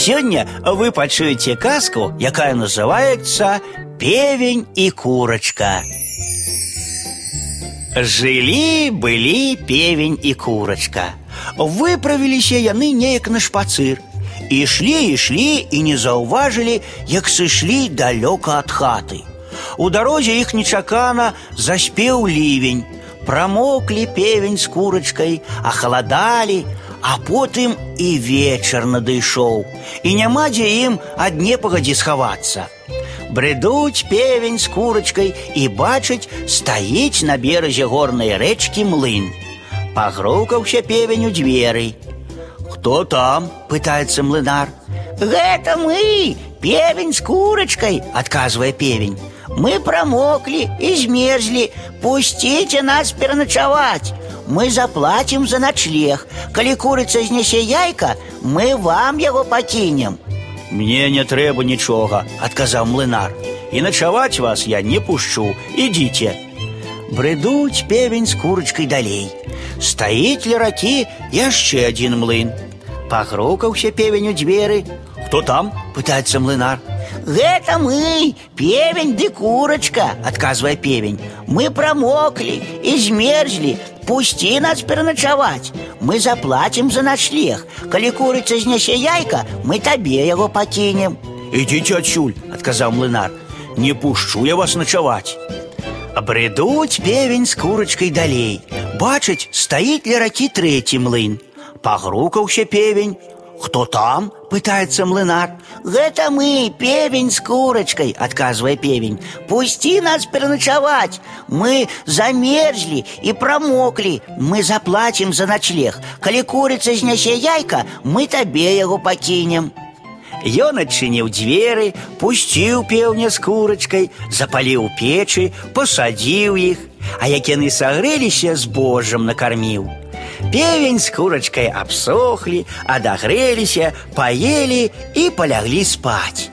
Сегодня вы пачуеце казку, якая называется «Певень и курочка». Жили былі певень і курочка. Выправіліся яны неяк на шпацыр. Ішлі, ішлі і не заўважылі, як сышлі далёка ад хаты. У дарозе іх нечакана заспеў лівень. Прамоклі певень з курачкай, ахаладалі, а потым і вечар надышоў. І няма дзе ім ад непагадзі схавацца. Бредуць певень з курачкай і бачыць, стаіць на беразе горнай рэчкі млын. Пагрукаўся певень у дзверы. Хто там? пытаецца млынар. Гэта мы, певень з курачкай, адказвае певень. Мы прамоклі і змерзлі, пусціце нас пераначаваць. Мы заплатім за начлег. Калі курыца знясе яйка, мы вам яго пакінем. Мне не трэба нічога, адказаў млынар. І начаваць вас я не пушчу, ідзіце. Бредуць певень з курачкай далей. Стаіць ля ракі яшчэ адзін млын. Пагрукаўся певень у дзверы. Хто там? пытаецца млынар. Гэта мы, певень ды курачка, адказвае певень. Мы прамоклі і змерзлі. Пусці нас пераначаваць. Мы заплатім за начлег. Калі курыца знясе яйка, мы табе яго пакінем. Ідзіце адсюль, адказаў млынар. Не пушчу я вас начаваць. Бредуць певень з курачкай далей. Бачыць, стаіць ля ракі трэці млын. Пагрукаўся певень. Хто там? пытаецца млынар. Гэта мы, певень з курачкай, адказвае певень. Пусці нас пераначаваць. Мы замерзлі і прамоклі. Мы заплатім за начлег. Калі курыца знясе яйка, мы табе яго пакінем. Ён адчыніў дзверы, пусціў пеўня з курачкай, запаліў печы, пасадзіў іх, а як яны сагрэліся з божам накарміў. Певень з курачкай абсохлі, адагрэліся, паелі і паляглі спаць.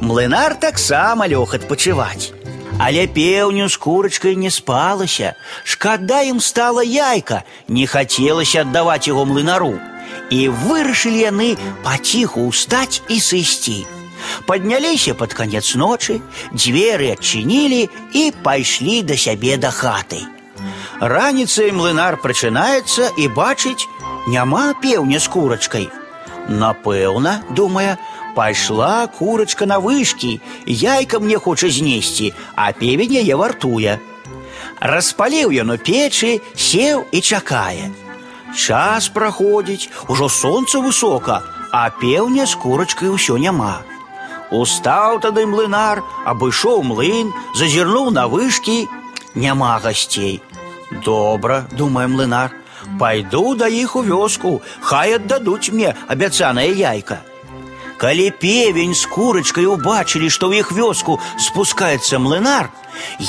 Млынар таксама лёг адпачываць. Але пеўню з курачкай не спалася. Шкада ім стала яйка, не хацелася аддаваць яго млынару. І вырашылі яны паціху ўстаць і сысці. Падняліся пад канец ночы, дзверы адчынілі і пайшлі да сябе да хаты. Раніцай млынар прачынаецца і бачыць, няма пеўня з курачкай. Напэўна, думае, пайшла курачка на вышкі, яйка мне хоча знесці, а певень яе вартуе. Распаліў ён у печы, сеў і чакае. Час праходзіць, ужо сонца высока, а пеўня з курачкай усё няма. Устаў тады млынар, абышоў млын, зазірнуў на вышкі, няма гасцей. Добра, думае млынар, пайду да іх у вёску, хай аддадуць мне абяцанае яйка. Калі певень з курачкай убачылі, што ў іх вёску спускаецца млынар,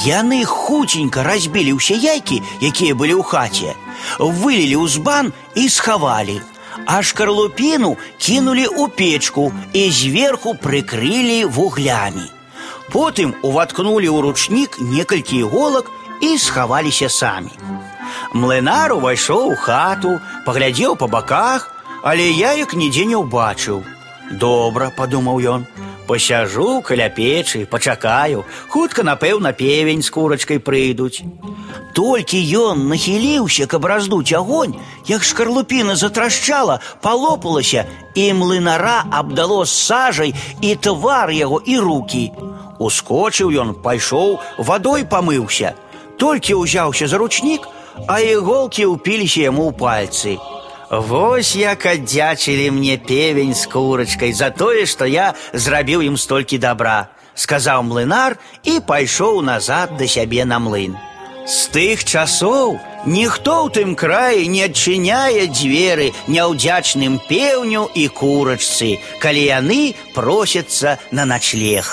яны хуценька разбілі ўсе яйкі, якія былі ў хаце, вылілі ў збан і схавалі. А шкарлупіну кінулі ў печку і зверху прыкрылі вуглямі. Потым уваткнулі ў ручнік некалькі іголак і схаваліся самі. Млынар увайшоў у хату, паглядзеў па баках, але яек нідзе не ўбачыў. Добра, падумаў ён, пасяжу каля печы, пачакаю, хутка, напэўна, певень з курачкай прыйдуць. Толькі ён нахіліўся, каб раздуць агонь, як шкарлупіна затрашчала, палопалася, і млынара абдало сажай і твар яго і рукі. Ускочыў ён, пайшоў, вадой памыўся. Толькі ўзяўся за ручнік, а іголкі ўпіліся яму ў пальцы. Вось як аддзячылі мне певень з курачкай за тое, што я зрабіў ім столькі добра, сказаў млынар і пайшоў назад да сябе на млын. З тых часоў ніхто ў тым краі не адчыняе дзверы няўдзячным пеўню і курачцы, калі яны просяцца на начлег.